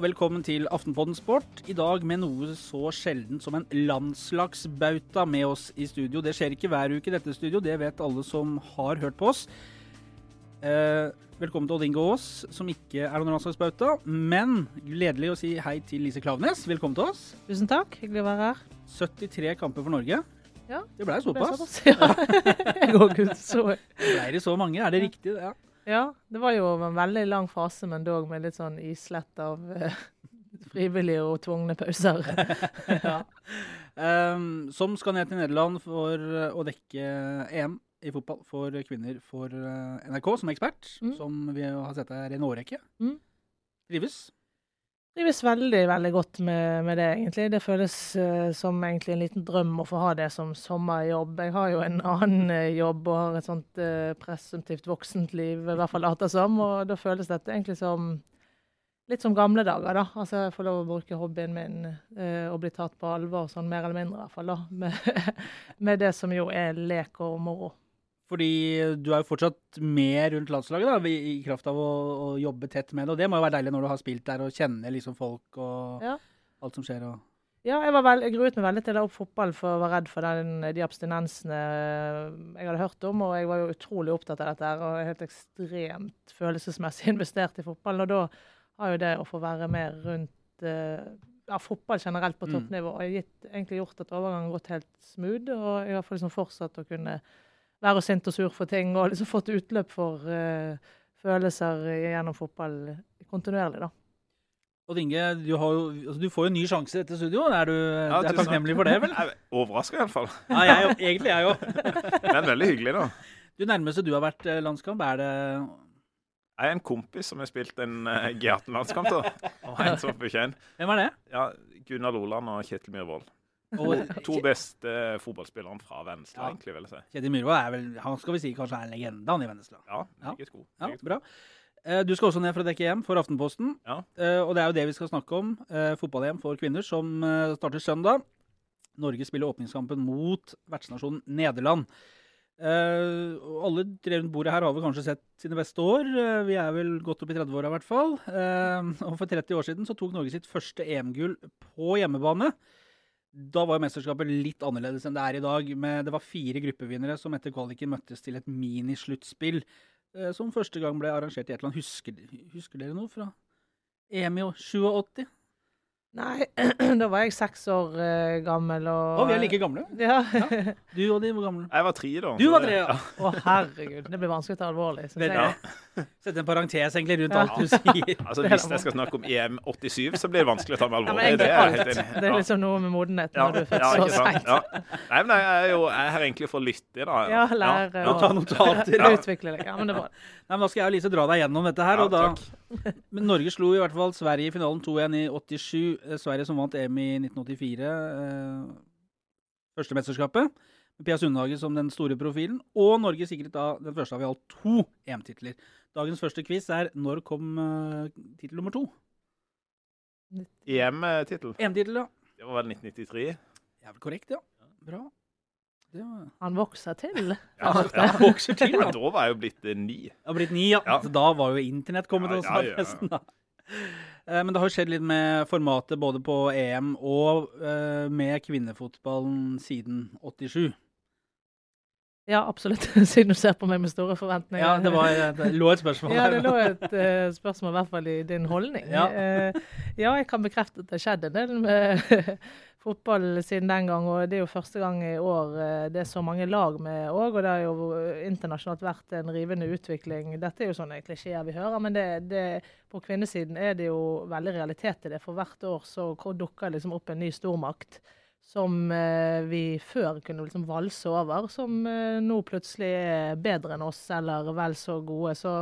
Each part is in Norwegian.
og velkommen til Aftenpodden Sport. I dag med noe så sjeldent som en landslagsbauta med oss i studio. Det skjer ikke hver uke i dette studio, det vet alle som har hørt på oss. Eh, velkommen til Odd Inge Aas, som ikke er noen landslagsbauta. Men gledelig å si hei til Lise Klaveness. Velkommen til oss. Tusen takk, hyggelig å være her. 73 kamper for Norge. Ja, Det blei det ble såpass. såpass. Ja. Jeg går gud så Blei det så mange? Er det riktig? Ja. Ja, det var jo en veldig lang fase, men dog med litt sånn islett av uh, frivillige og tvungne pauser. ja. Um, som skal ned til Nederland for uh, å dekke EM i fotball for kvinner for uh, NRK som ekspert, Mm. som vi har sett her i en årrekke. Mm. Trives. Trives veldig, veldig godt med, med det, egentlig. Det føles uh, som egentlig en liten drøm å få ha det som sommerjobb. Jeg har jo en annen uh, jobb og har et sånt uh, presumptivt voksent liv, i hvert fall later som, og da føles dette egentlig som Litt som gamle dager, da. Altså jeg får lov å bruke hobbyen min og bli tatt på alvor, sånn mer eller mindre i hvert fall, da. Med, med det som jo er lek og moro. Fordi du er jo fortsatt med rundt landslaget da, i, i kraft av å, å jobbe tett med det. Og det må jo være deilig når du har spilt der og kjenner liksom folk og Ja. alt som skjer. Og... Ja, jeg, var veld, jeg gruet meg veldig til å opp fotball for å være redd for den, de abstinensene jeg hadde hørt om. Og jeg var jo utrolig opptatt av dette og helt ekstremt følelsesmessig investert i fotball. Og da har jo det å få være med rundt eh, ja, fotball generelt på Mm. toppnivå har gitt, egentlig gjort at overgangen har gått helt smooth. Og jeg har fått liksom fortsatt å kunne være sint og sur for ting, og liksom fått utløp for uh, følelser gjennom fotball kontinuerlig, da. Odd Inge, du, har jo, altså, du får jo ny sjanse i dette studio. Er du, Ja, er takknemlig for det, vel? Er overraska iallfall. Ja, jeg, egentlig jeg òg. Men veldig hyggelig, da. Du nærmeste du har vært eh, landskamp, er det Jeg er en kompis som har spilt en uh, G18-landskamp. da. Og en som bekjent. Hvem er det? Ja, Gunnar Loland og Kjetil Myhrvold. Og To beste fotballspillerne fra Vennesla, Ja. egentlig, vil jeg si. Kjetil Myhrvold er vel han skal vi si kanskje er en legende han i Vennesla. Ja, meget god. Ja, bra. Eh, Du skal også ned for å dekke EM for Aftenposten. Ja. Eh, Og det er jo det vi skal snakke om. eh, Fotball-EM for kvinner som starter søndag. Norge spiller åpningskampen mot vertsnasjonen Nederland. Alle tre rundt bordet her har vel kanskje sett sine beste år. Vi er vel godt opp i 30-åra i hvert fall. Og for 30 år siden så tok Norge sitt første EM-gull på hjemmebane. Da var mesterskapet litt annerledes enn det er i dag. Men det var fire gruppevinnere som etter kvaliken møttes til et minisluttspill. eh, Som første gang ble arrangert i et eller annet. Husker, husker dere noe fra EM i 87? Nei, da var jeg seks år uh, gammel og Å, vi er like gamle. Ja. Du og de, var gamle? Jeg var tre, da. Du var tre, ja. Å, herregud. Det blir vanskelig å ta alvorlig. Synes jeg. Ja. Sette en parentes egentlig rundt Ja. alt du sier. Altså, er Hvis jeg skal snakke om EM 87, så blir det vanskelig å ta meg Ja, men alvorlig. egentlig det er alt. helt enig. Det er liksom noe med modenhet Ja, når du er født ja, så seint. Ja. Nei, men jeg er jo jeg er her egentlig for å lytte, da. Ja, lære Og ta notater. utvikle deg. Ja, men det var Nei, men Da skal jeg og Lise dra deg gjennom dette her. Ja, og da, takk. men Norge slo i hvert fall Sverige i finalen 2-1 i 87. Eh, Sverige som vant EM i 1984. Eh, første mesterskapet. Med Pia Sundhage som den store profilen. Og Norge sikret da den første av i alt to EM-titler. Dagens første quiz er når kom uh, tittel nummer to? EM-tittel. EM-tittel, ja. Det var vel 1993? Det er vel korrekt, ja. Bra. Det var... Han vokser til. Ja, ja, vokser til, Men da. var jeg jo blitt eh, ni. Ja, blitt ni, ja. Ja. Da var jo internett kommet Ja, også, ja, ja, ja. nesten. da. Eh, Men det har jo skjedd litt med formatet både på EM og eh, med kvinnefotballen siden 87. Ja, absolutt. Siden du ser på meg med store forventninger. Ja, det, var, det lå et spørsmål Ja, det lå et uh, spørsmål i hvert fall i din holdning. Ja. uh, ja, jeg kan bekrefte at det skjedde en del med fotball siden den gang. Og det er jo første gang i år eh, det er så mange lag med òg. Og det har jo internasjonalt vært en rivende utvikling. Dette er jo sånne klisjeer vi hører, men det, det, på kvinnesiden er det jo veldig realitet i det. For hvert år så dukker liksom opp en ny stormakt som eh, vi før kunne liksom valse over, som eh, nå plutselig er bedre enn oss, eller vel så gode. Så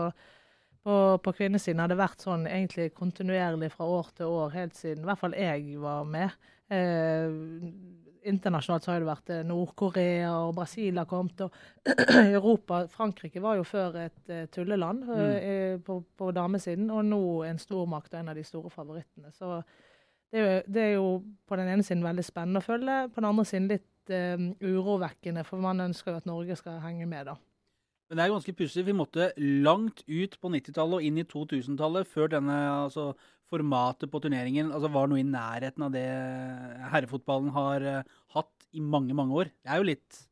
på, på kvinnesiden har det vært sånn egentlig kontinuerlig fra år til år, helt siden i hvert fall jeg var med. Eh, internasjonalt så har det vært eh, Nord-Korea og Brasil har kommet. Og Europa Frankrike var jo før et eh, tulleland eh, på, på damesiden, og nå en stormakt og en av de store favorittene. Så det er, jo, det er jo på den ene siden veldig spennende å følge, på den andre siden litt eh, urovekkende, for man ønsker jo at Norge skal henge med, da. Men det er ganske pussig. Vi måtte langt ut på 90-tallet og inn i 2000-tallet før denne altså, formatet på turneringen altså var noe i nærheten av det herrefotballen har uh, hatt i mange, mange år. Det er jo litt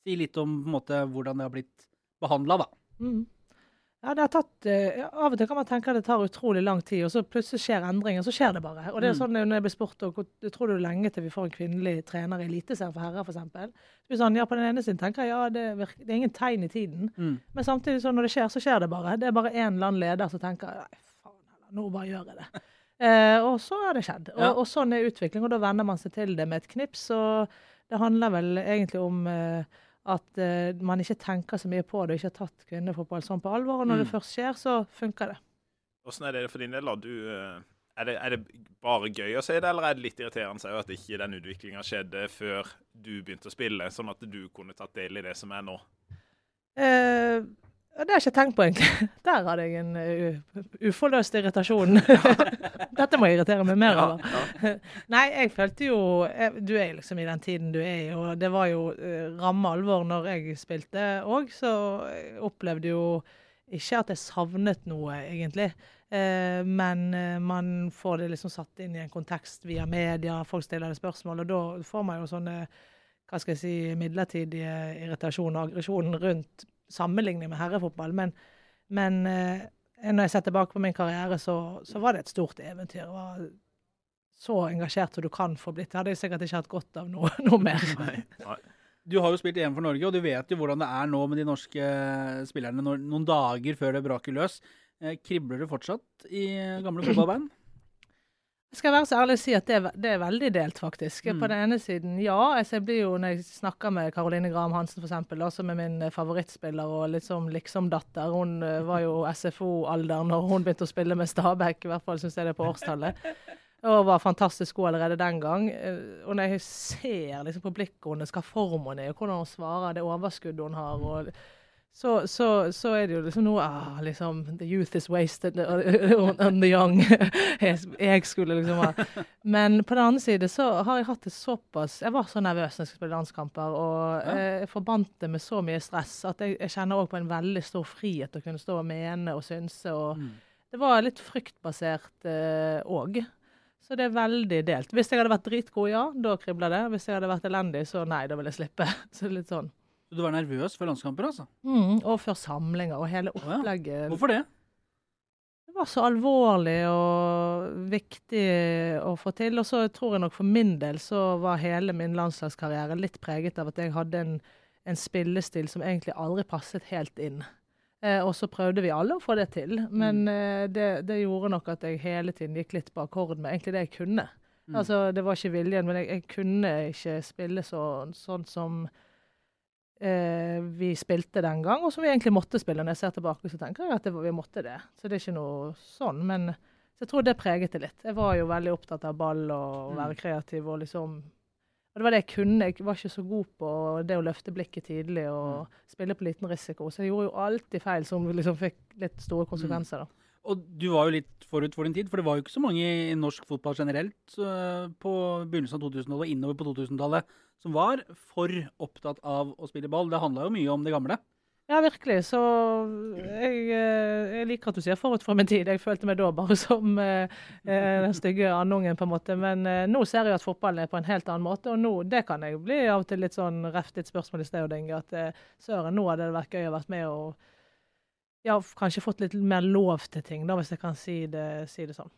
Si litt om på en måte, hvordan det har blitt behandla, da. Mm. Ja, det har tatt, uh, Av og til kan man tenke at det tar utrolig lang tid, og så plutselig skjer endringer. Så skjer det bare. Og det er mm. sånn når jeg blir spurt og tror du lenge til vi får en kvinnelig trener i Eliteserien for herrer, f.eks. Sånn, ja, på den ene siden tenker jeg ja, det, virker, det er ingen tegn i tiden. Mm. Men samtidig, så når det skjer, så skjer det bare. Det er bare én eller annen leder som tenker nei, nå bare gjør jeg det. Eh, og så har det skjedd. Og, ja. og, sånn er utvikling, og da venner man seg til det med et knips. Og det handler vel egentlig om eh, at eh, man ikke tenker så mye på det og ikke har tatt kvinnefotball sånn på alvor. Og når mm. det først skjer, så funker det. Hvordan er det for din del? da? Du, eh, er, det, er, det, bare gøy å se det, eller er det litt irriterende at ikke den utviklinga skjedde før du begynte å spille, sånn at du kunne tatt del i det som er nå? Eh, det har jeg ikke tenkt på, egentlig. Der hadde jeg en uh, uforløst irritasjon. Dette må jeg irritere meg mer over. Ja, ja. Nei, jeg følte jo jeg, Du er liksom i den tiden du er i, og det var jo uh, ramme alvor når jeg spilte òg, så jeg opplevde jo ikke at jeg savnet noe, egentlig. Uh, men uh, man får det liksom satt inn i en kontekst via media, folk stiller det spørsmål, og da får man jo sånne hva skal jeg si, midlertidige irritasjon og aggresjon rundt sammenligning med herrefotball. Men, men eh, når jeg ser tilbake på min karriere, så, så, var det et stort eventyr. Jeg var så engasjert som du kan få blitt. Det hadde sikkert ikke hatt godt av noe, noe mer. Nei, nei. Du har jo spilt EM for Norge, og du vet jo hvordan det er nå med de norske spillerne noen dager før det braker løs. Eh, kribler det fortsatt i gamle fotballbein? Jeg skal være så ærlig å si at det er, det er veldig delt, faktisk. Mm. På den ene siden, ja. Altså jeg blir jo, Når jeg snakker med Karoline Graham Hansen, f.eks., som er min eh, favorittspiller og liksom liksom-datter Hun uh, var jo SFO-alder når hun begynte å spille med Stabæk, i hvert fall syns jeg det er på årstallet. Og var fantastisk god allerede den gang. Uh, og når jeg ser liksom på blikket hennes, hva form hun er, og hvordan hun svarer, det overskuddet hun har og så, så, så, er det jo liksom noe ah, liksom, The youth is wasted on the young. jeg skulle liksom ha Men på den andre side så har jeg hatt det såpass Jeg var så nervøs når jeg skulle spille landskamper, og jeg forbandt det med så mye stress at jeg, jeg kjenner òg på en veldig stor frihet å kunne stå og mene og synse. og mm. Det var litt fryktbasert òg. Eh, så det er veldig delt. Hvis jeg hadde vært dritgod, ja, da kribler det. Hvis jeg hadde vært elendig, så nei, da vil jeg slippe. Så det er litt sånn. Så du var nervøs før landskamper, altså? Mm, og før samlinger og hele opplegget. Hvorfor det? Det var så alvorlig og viktig å få til. Og så tror jeg nok for min del så var hele min landslagskarriere litt preget av at jeg hadde en, en spillestil som egentlig aldri passet helt inn. Eh, og så prøvde vi alle å få det til, men mm. eh, det, det, gjorde nok at jeg hele tiden gikk litt på akkord med egentlig det jeg kunne. Mm. Altså, Det var ikke viljen, men jeg, jeg kunne ikke spille så, sånn som eh, vi spilte den gang, og som vi egentlig måtte spille. Når jeg ser tilbake, så tenker jeg at det, vi måtte det. Så det er ikke noe sånn. Men jeg tror det preget det litt. Jeg var jo veldig opptatt av ball og å være mm. kreativ og liksom og det var det jeg kunne. Jeg var ikke så god på det å løfte blikket tidlig og mm. spille på liten risiko. Så jeg gjorde jo alltid feil som liksom fikk litt store konsekvenser. da. Og du var jo litt forut for din tid, for det var jo ikke så mange i norsk fotball generelt på begynnelsen av 2000-tallet og innover på 2000-tallet som var for opptatt av å spille ball. Det handla jo mye om det gamle. Ja, virkelig. Så jeg, eh, jeg, liker at du sier forut for min tid. Jeg følte meg da bare som eh, eh, den stygge andungen, på en måte. Men eh, nå ser jeg at fotballen er på en helt annen måte. Og nå, det kan jeg bli av og til litt sånn reftet spørsmål i sted, Odinge. At eh, søren, nå hadde det vært gøy å vært med og ja, kanskje fått litt mer lov til ting, da, hvis jeg kan si det, si det sånn.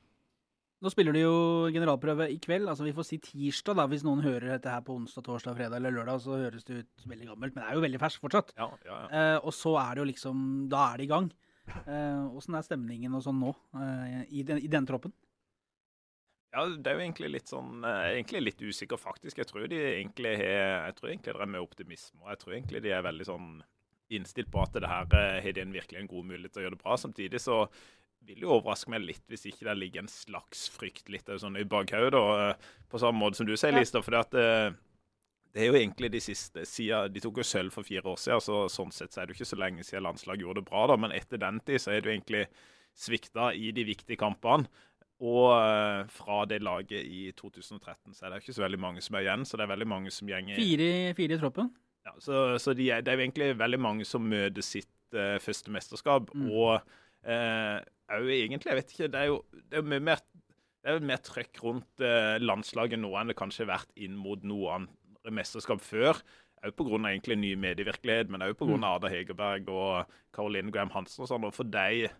Nå spiller du jo generalprøve i kveld. altså Vi får si tirsdag, da, hvis noen hører dette her på onsdag, torsdag, fredag eller lørdag. Så høres det ut veldig gammelt, men det er jo veldig ferskt fortsatt. Ja, ja, ja. Eh, og så er det jo liksom Da er det i gang. Åssen eh, er stemningen og sånn nå eh, i, den, i den troppen? Ja, det er jo egentlig litt sånn eh, Egentlig litt usikker, faktisk. Jeg tror de egentlig har Jeg tror egentlig det er med optimisme. Og jeg tror egentlig de er veldig sånn innstilt på at det her eh, har de en virkelig en god mulighet til å gjøre det bra. Samtidig så vil jo overraske meg litt hvis ikke det ligger en slags frykt litt sånn i bakhodet. Eh, på samme måte som du sier, Lista. For det, eh, det er jo egentlig de siste siden, De tok jo sølv for fire år siden, så sånn sett så er det jo ikke så lenge siden landslaget gjorde det bra. da, Men etter den tid så er det jo egentlig svikta i de viktige kampene. Og fra det laget i 2013 så er det ikke så veldig mange som er igjen. Så det er veldig mange som gjenger Fire, fire i troppen? Ja, så, så de er, det er jo egentlig veldig mange som møter sitt første mesterskap. Mm. og òg uh, egentlig Jeg vet ikke. Det er jo det er mye mer det er mer trøkk rundt uh, landslaget nå enn det kanskje har vært inn mot noe andre mesterskap før. Òg pga. egentlig ny medievirkelighet, men òg pga. Mm. Ada Hegerberg og Caroline Graham Hansen og sånn. Og for de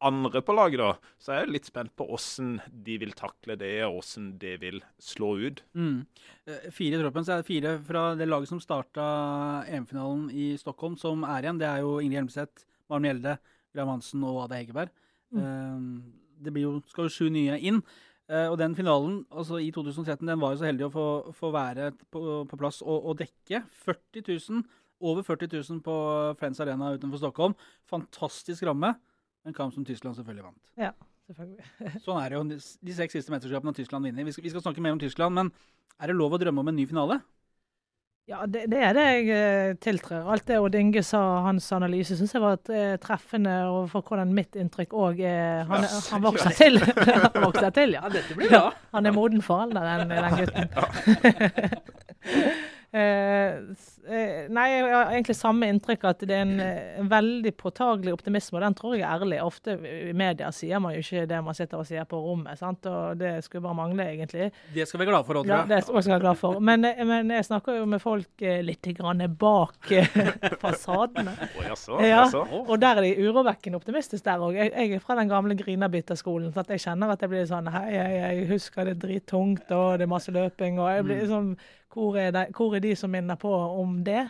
andre på laget, da, så er jeg litt spent på hvordan de vil takle det, og hvordan det vil slå ut. Mm. Eh, fire i troppen, så er det fire fra det laget som starta EM-finalen i Stockholm, som er igjen. Det er jo Ingrid Hjelmeset, Maren Mjelde, Graham Hansen og Ada Hegerberg. Mm. Uh, det jo, skal jo sju nye inn. Uh, og den finalen altså i 2013 den var jo så heldig å få, få være på, på plass og, og, dekke 40 000, over 40 000 på Friends Arena utenfor Stockholm. Fantastisk ramme. En kamp som Tyskland selvfølgelig vant. Ja, selvfølgelig. sånn er det jo. De seks siste mesterskapene har Tyskland vunnet. Vi, vi, skal snakke mer om Tyskland, men er det lov å drømme om en ny finale? Ja, det, det er det jeg uh, tiltrer. Alt det Odd Inge sa, hans analyse, syns jeg var et, uh, treffende for hvordan mitt inntrykk òg er han, han, vokser til. han vokser til, ja. ja dette blir bra. Ja, han er moden for alderen, den gutten. Eh, eh, nei, jeg har egentlig samme inntrykk, at det er en, en, veldig påtagelig optimisme, og den tror jeg er ærlig. Ofte i media sier man jo ikke det man sitter og sier på rommet, sant? og det skulle bare mangle, egentlig. Det skal vi være glad for, Oddvar. Ja, det skal vi være glad for. Men, eh, men, jeg snakker jo med folk litt grann bak fasadene. Ja, og der er de urovekkende optimistiske der òg. Jeg, jeg, er fra den gamle Grinabitterskolen, så jeg kjenner at jeg blir sånn Hei, jeg, jeg husker det er drittungt, og det er masse løping, og jeg blir sånn hvor er, de, hvor er de som minner på om det?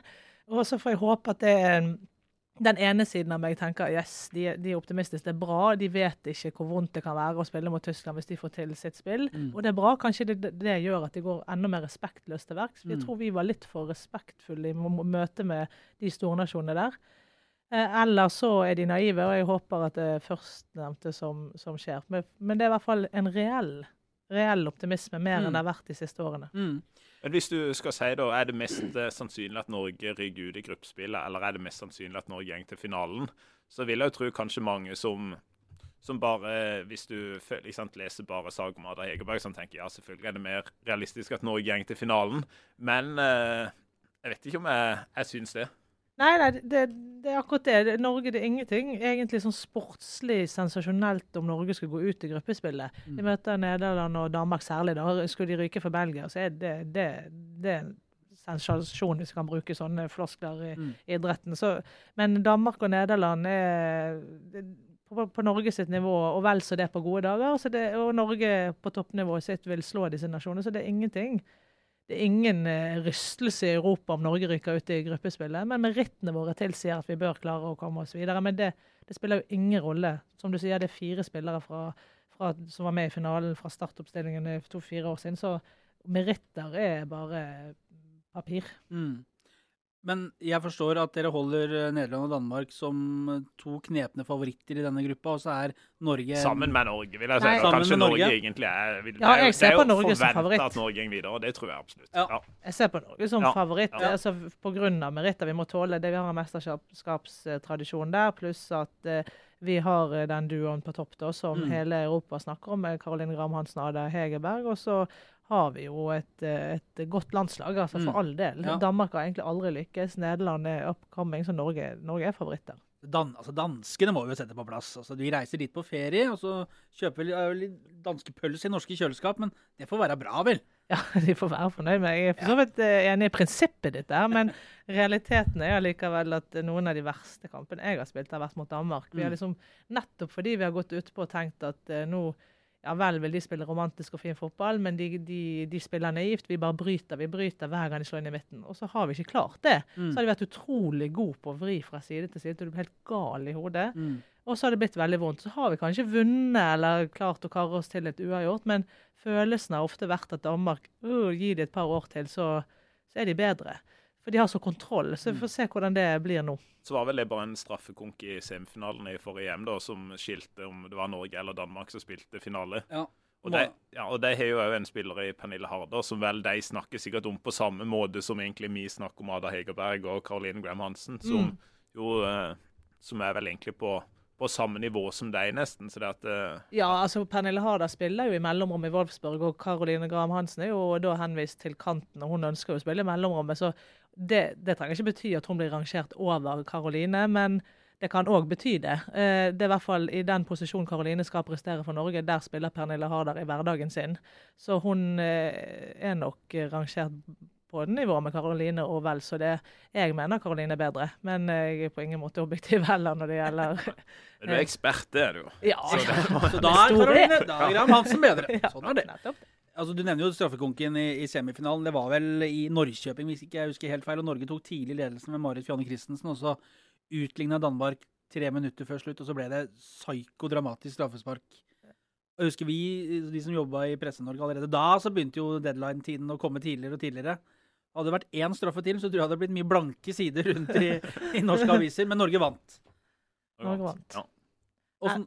Og så får jeg håpe at det er den ene siden av meg tenker yes, de, de, er optimistiske, det er bra. De vet ikke hvor vondt det kan være å spille mot Tyskland hvis de får til sitt spill. Mm. Og det er bra. Kanskje det, det, gjør at de går enda mer respektløst til verks. Mm. Jeg tror vi var litt for respektfulle i møte med de stornasjonene der. Eh, eller så er de naive, og jeg håper at det er førstnevnte som, som skjer. Men, men, det er i hvert fall en reell, reell optimisme, mer mm. enn det har vært de siste årene. Mm. Men hvis du skal si da, Er det mest eh, sannsynlig at Norge rygger ut i gruppespillet, eller er det mest sannsynlig at Norge går til finalen? Så vil jeg jo tro kanskje mange som, som bare Hvis du sant, leser bare saker om Ada Hegerberg, som tenker ja, selvfølgelig er det mer realistisk at Norge går til finalen. Men eh, jeg vet ikke om jeg, jeg syns det. Nei, nei det, det, er akkurat det. Norge det er ingenting egentlig sånn sportslig sensasjonelt om Norge skulle gå ut i gruppespillet. Mm. De møter Nederland og Danmark særlig. Da skulle de ryke for Belgia, så er det, det, det er en sensasjon hvis vi kan bruke sånne floskler i mm. idretten. Så, men Danmark og Nederland er på, på Norge sitt nivå, og vel så det på gode dager. og Norge på toppnivået sitt vil slå disse nasjonene. Så det er ingenting det er ingen uh, rystelse i Europa om Norge ryker ut i gruppespillet, men merittene våre tilsier at vi bør klare å komme oss videre. Men det, det spiller jo ingen rolle. Som du sier, det er fire spillere fra, fra, som var med i finalen fra startoppstillingen for to-fire år siden, så meritter er bare papir. Mm. Men jeg forstår at dere holder eh, Nederland og Danmark som eh, to knepne favoritter i denne gruppa, og så er Norge Sammen med Norge, vil jeg si. Nei, Kanskje Norge. Norge. egentlig er vil, Ja, jeg ser på Norge som favoritt. at Norge går videre, og det tror jeg absolutt. Ja. ja. Jeg ser på Norge som ja. favoritt, ja. altså av meritter. Vi må tåle det. Vi har en mesterskapstradisjon der, pluss at uh, vi har den duoen på topp da, som mm. hele Europa snakker om, med Caroline Graham Hansen og Ada Hegerberg. Og så har vi jo et, et godt landslag, altså for mm. all del. Ja. Danmark har egentlig aldri lykkes. Nederland er upcoming, så Norge, Norge er favoritter. Dan, altså danskene må vi jo sette på plass. Altså, vi reiser dit på ferie, og så kjøper vi litt danske pølser i norske kjøleskap. Men det får være bra, vel? Ja, de får være fornøyd med Jeg er for så vidt eh, enig i prinsippet ditt der, men realiteten er allikevel at noen av de verste kampene jeg har spilt, har vært mot Danmark. Vi har mm. liksom, Nettopp fordi vi har gått utpå og tenkt at uh, nå ja vel vil de spille romantisk og fin fotball, men de, de, de, spiller naivt. Vi bare bryter vi bryter hver gang de slår inn i midten. Og så har vi ikke klart det. Mm. Så har de vært utrolig gode på å vri fra side til side til du blir helt gal i hodet. Mm. Og så har det blitt veldig vondt. Så har vi kanskje vunnet eller klart å karre oss til et uavgjort, men følelsen har ofte vært at Danmark uh, Gi det et par år til, så, så er de bedre. For de har så kontroll. Så vi får se hvordan det blir nå. Så var vel det bare en straffekonk i semifinalen i forrige EM da, som skilte om det var Norge eller Danmark som spilte finale. Ja. Og de, ja, og de har jo òg en spiller i Pernille Harder som vel de snakker sikkert om på samme måte som egentlig vi snakker om Ada Hegerberg og Caroline Graham Hansen, som mm. jo eh, Som er vel egentlig på på samme nivå som deg, nesten. så det at... Uh, ja, altså Pernille Harder spiller jo i mellomrom i Wolfsburg, og Caroline Graham Hansen er jo da henvist til kanten, og hun ønsker jo å spille i mellomrommet. Så det, det trenger ikke bety at hun blir rangert over Karoline, men det kan òg bety det. Eh, det er i hvert fall i den posisjonen Karoline skal prestere for Norge. Der spiller Pernille Harder i hverdagen sin. Så hun eh, er nok rangert på nivå med Karoline og vel, så det, jeg mener Karoline er bedre. Men jeg er på ingen måte objektiv heller når det gjelder Du er ekspert, det er du jo. Ja, Så da er Karoline Graham Hansen bedre. Sånn er det. Altså, Du nevner jo straffekonken i, i semifinalen. Det var vel i Norrköping, hvis ikke jeg husker helt feil. og Norge tok tidlig ledelsen med Marit Fjanne Christensen. Og så utligna Danmark tre minutter før slutt, og så ble det psykodramatisk straffespark. Jeg husker vi, de som jobba i Presse-Norge allerede da, så begynte jo deadline-tiden å komme tidligere og tidligere. Hadde det vært én straffe til, så tror jeg det hadde blitt mye blanke sider rundt i, i norske aviser. Men Norge vant. Norge vant. Ja. Åssen-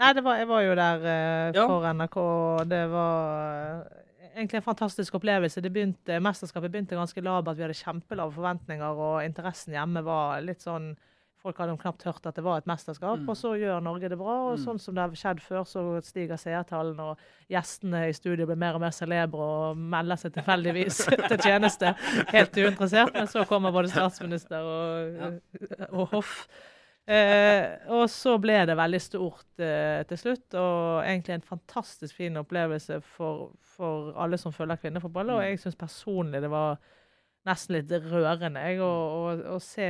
Nei, det var, jeg var jo der uh, Ja. for NRK, og det var eh, egentlig en fantastisk opplevelse. Det begynte, mesterskapet begynte ganske labert. Vi hadde kjempelave forventninger, og interessen hjemme var litt sånn Folk hadde knapt hørt at det var et mesterskap, Mm. og så gjør Norge det bra. Og Mm. sånn som det har skjedd før, så stiger seertallene, og gjestene i studio blir mer og mer celebre og melder seg tilfeldigvis til tjeneste. Helt uinteressert, men så kommer både statsminister og, og hoff. Eh, og så ble det veldig stort eh, til slutt, og egentlig en fantastisk fin opplevelse for, for alle som følger kvinnefotball. Og jeg syns personlig det var nesten litt rørende jeg, å, å, å se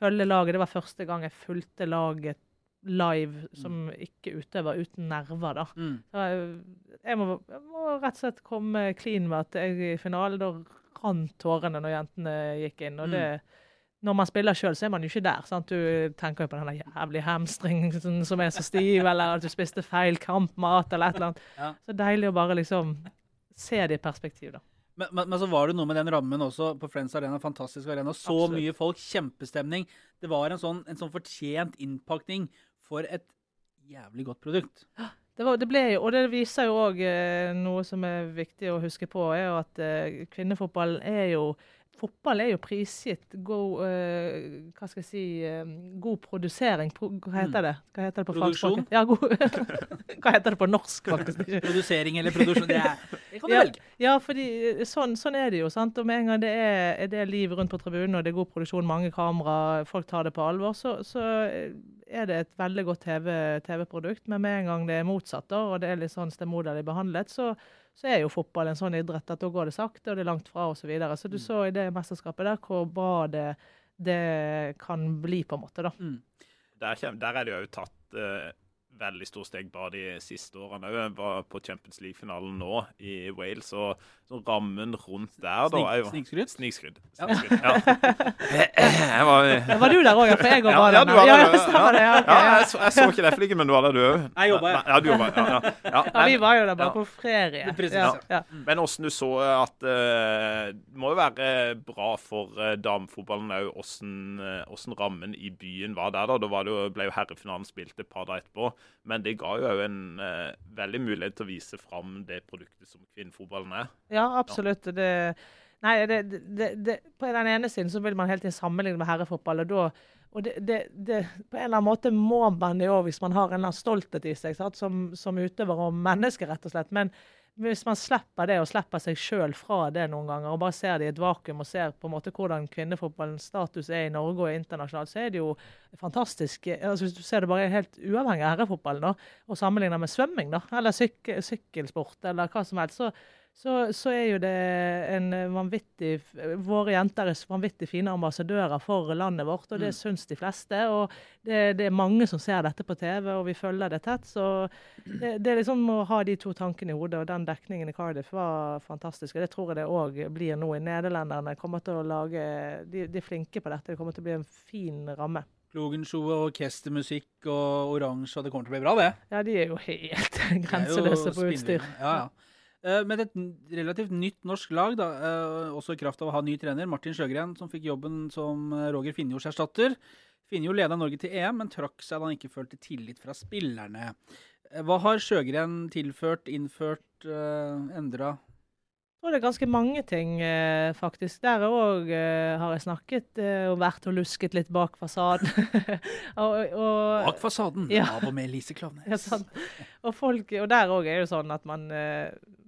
følge laget. Det var første gang jeg fulgte laget live som ikke utøver uten nerver, da. Mm. Så jeg, jeg, må, jeg må rett og slett komme clean med at jeg i finalen, da rant tårene når jentene gikk inn. og Mm. Når man spiller sjøl, så er man jo ikke der. sant? Du tenker jo på den jævlig hamstringen som som er så stiv, eller at du spiste feil kampmat, eller et eller annet. Ja. Så deilig å bare liksom se det i perspektiv, da. Men, men, men så var det noe med den rammen også på Friends Arena. Fantastisk arena. Så Absolutt. mye folk, kjempestemning. Det var en sånn, en sånn fortjent innpakning for et jævlig godt produkt. Det, var, det ble jo, og det viser jo òg eh, noe som er viktig å huske på, er jo at eh, kvinnefotballen er jo Fotball er jo prisgitt god uh, Hva skal jeg si eh, God produsering. Pro, hva heter det? Hva heter det på Mm. Produksjon? Ja, god, hva heter det på norsk, faktisk? Produsering eller produksjon, det, er, det kan du Ja, velge. ja, fordi eh, sånn, sånn er det jo. sant? Og med en gang det er, er det liv rundt på tribunen, og det er god produksjon, mange kamera, folk tar det på alvor, så, så er det et veldig godt TV- TV-produkt. Men med en gang det er motsatt, og det er litt sånn stemoderlig behandlet, så, så er jo fotball en sånn idrett at da går det sakte, og det er langt fra osv. Så, videre. så du Mm. så i det mesterskapet der hvor bra det, det kan bli, på en måte. da. Mm. Der, der er det jo tatt eh, veldig stort steg bare de siste årene. Jeg var på Champions League-finalen nå i Wales, og så rammen rundt der da jo Snikskryt? Snikskryt. Ja. Ja. Jeg var, Var du der òg, for jeg òg var ja, der. du var ja, der. ja, det. Ja, jeg, så, jeg så ikke det flikken, men du var der, du òg? Jeg jobba, ja. Ja, du jobba, ja, ja. ja. Ja, vi var jo der bare Ja. på ferie. Er precis, Ja, ja. ja. Men åssen du så at eh, Det må jo være bra for uh, damefotballen òg åssen rammen i byen var der. da. Da var det jo, ble jo herrefinalen spilt et par dager etterpå. Men det ga jo òg en eh, veldig mulighet til å vise fram det produktet som kvinnefotballen er. Ja, absolutt. Det, nei, det, det, på den ene siden så vil man hele tiden sammenligne med herrefotball. og da og det, det, det, På en eller annen måte må man det òg, hvis man har en eller annen stolthet i seg sant? Som, som utøver og menneske, rett og slett. Men hvis man slipper det, og slipper seg sjøl fra det noen ganger, og bare ser det i et vakuum og ser på en måte hvordan kvinnefotballens status er i Norge og internasjonalt, så er det jo fantastisk. altså Hvis du ser det bare helt uavhengig av herrefotballen, og sammenligner med svømming, da, eller syk sykkelsport, eller hva som helst, så, så, så er jo det en vanvittig Våre jenter er vanvittig fine ambassadører for landet vårt, og det Mm. syns de fleste. Og det, det er mange som ser dette på TV, og vi følger det tett. Så det, det er liksom å ha de to tankene i hodet, og den dekningen i Cardiff var fantastisk. Og det tror jeg det òg blir nå i Nederlenderne. kommer til å lage, de, de er flinke på dette. Det kommer til å bli en fin ramme. Klogenshow og orkestermusikk og oransje, og det kommer til å bli bra, det. Ja, de er jo helt grenseløse på utstyr. Ja, ja. Eh, Men et relativt nytt norsk lag, da, eh, også i kraft av å ha ny trener, Martin Sjøgren, som fikk jobben som eh, Roger Finjords erstatter. Finjord leda Norge til EM, men trakk seg da han ikke følte tillit fra spillerne. Hva har Sjøgren tilført, innført, endra? Jeg tror det er ganske mange ting, faktisk. Der òg har jeg snakket og vært og lusket litt bak fasaden. og, og, Bak fasaden, Ja. av og med Lise Klovnes. Ja. Og, folk, og der òg er det jo sånn at man,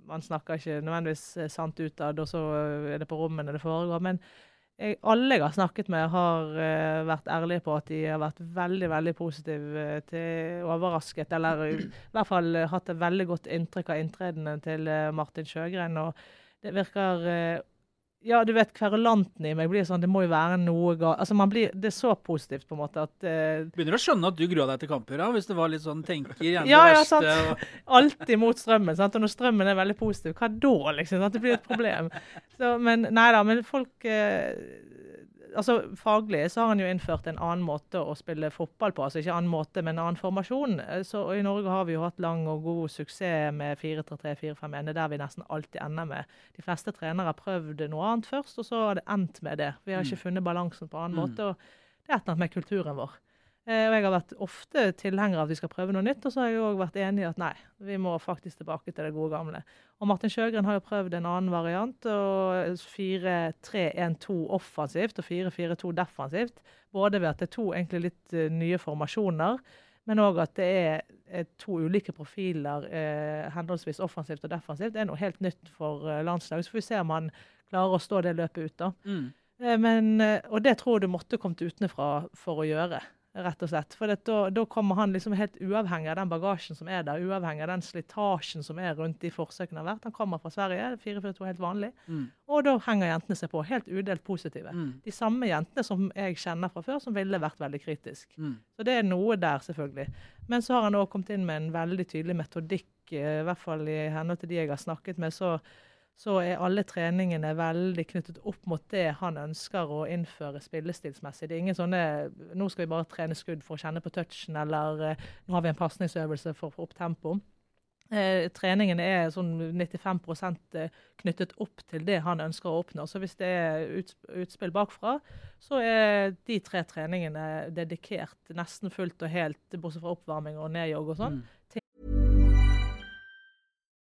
man snakker ikke nødvendigvis eh, sant utad, og så er det på rommene det foregår. Men jeg, alle jeg har snakket med, har uh, vært ærlige på at de har vært veldig veldig positive uh, til overrasket, eller i hvert fall hatt et veldig godt inntrykk av inntredene til Martin Sjøgren. og Det virker ja, du vet, kverulanten i meg blir sånn Det må jo være noe galt altså, man blir, Det er så positivt, på en måte, at uh, Begynner å skjønne at du grua deg til kamper, da, hvis det var litt sånn tenker gjerne ja, det verste. Ja, sant. Alltid mot strømmen. sant? Og når strømmen er veldig positiv, hva da, liksom? Sant? Det blir et problem. Så, men nei da, men folk uh, altså Faglig så har han jo innført en annen måte å spille fotball på. altså Ikke annen måte, men en annen formasjon. Så I Norge har vi jo hatt lang og god suksess med 4-3-3-4-5-1. Det er der vi nesten alltid ender med. De fleste trenere har prøvd noe annet først, og så har det endt med det. Vi har ikke mm. funnet balansen på annen mm. måte. og Det er et eller annet med kulturen vår. Eh, og Jeg har vært ofte tilhenger av at vi skal prøve noe nytt, og så har jeg òg vært enig i at nei, vi må faktisk tilbake til det gode gamle. Og Martin Sjøgren har jo prøvd en annen variant, og 4-3-1-2 offensivt og 4-4-2 defensivt. Både ved at det er to egentlig litt uh, nye formasjoner, men òg at det er, to ulike profiler, eh, henholdsvis offensivt og defensivt. Det er noe helt nytt for uh, landslaget. Så får vi se om han klarer å stå det løpet ut. da. Mm. Eh, men, og det tror jeg du måtte kommet utenfra for å gjøre rett og slett. For da, da, kommer han liksom helt uavhengig av den bagasjen som er der, uavhengig av den slitasjen som er rundt de forsøkene har vært. Han kommer fra Sverige, 442 helt vanlig. Mm. Og da henger jentene seg på, helt udelt positive. Mm. De samme jentene som jeg kjenner fra før, som ville vært veldig kritisk. Mm. Så det er noe der, selvfølgelig. Men så har han òg kommet inn med en veldig tydelig metodikk, eh, i hvert fall i henhold til de jeg har snakket med. så så er alle treningene veldig knyttet opp mot det han ønsker å innføre spillestilsmessig. Det er ingen sånne 'nå skal vi bare trene skudd for å kjenne på touchen', eller eh, 'nå har vi en pasningsøvelse for å få opp tempo'. Eh, treningen er sånn 95 eh, knyttet opp til det han ønsker å oppnå. Så hvis det er utspill bakfra, så er de tre treningene dedikert nesten fullt og helt, bortsett fra oppvarming og nedjogg og sånn, mm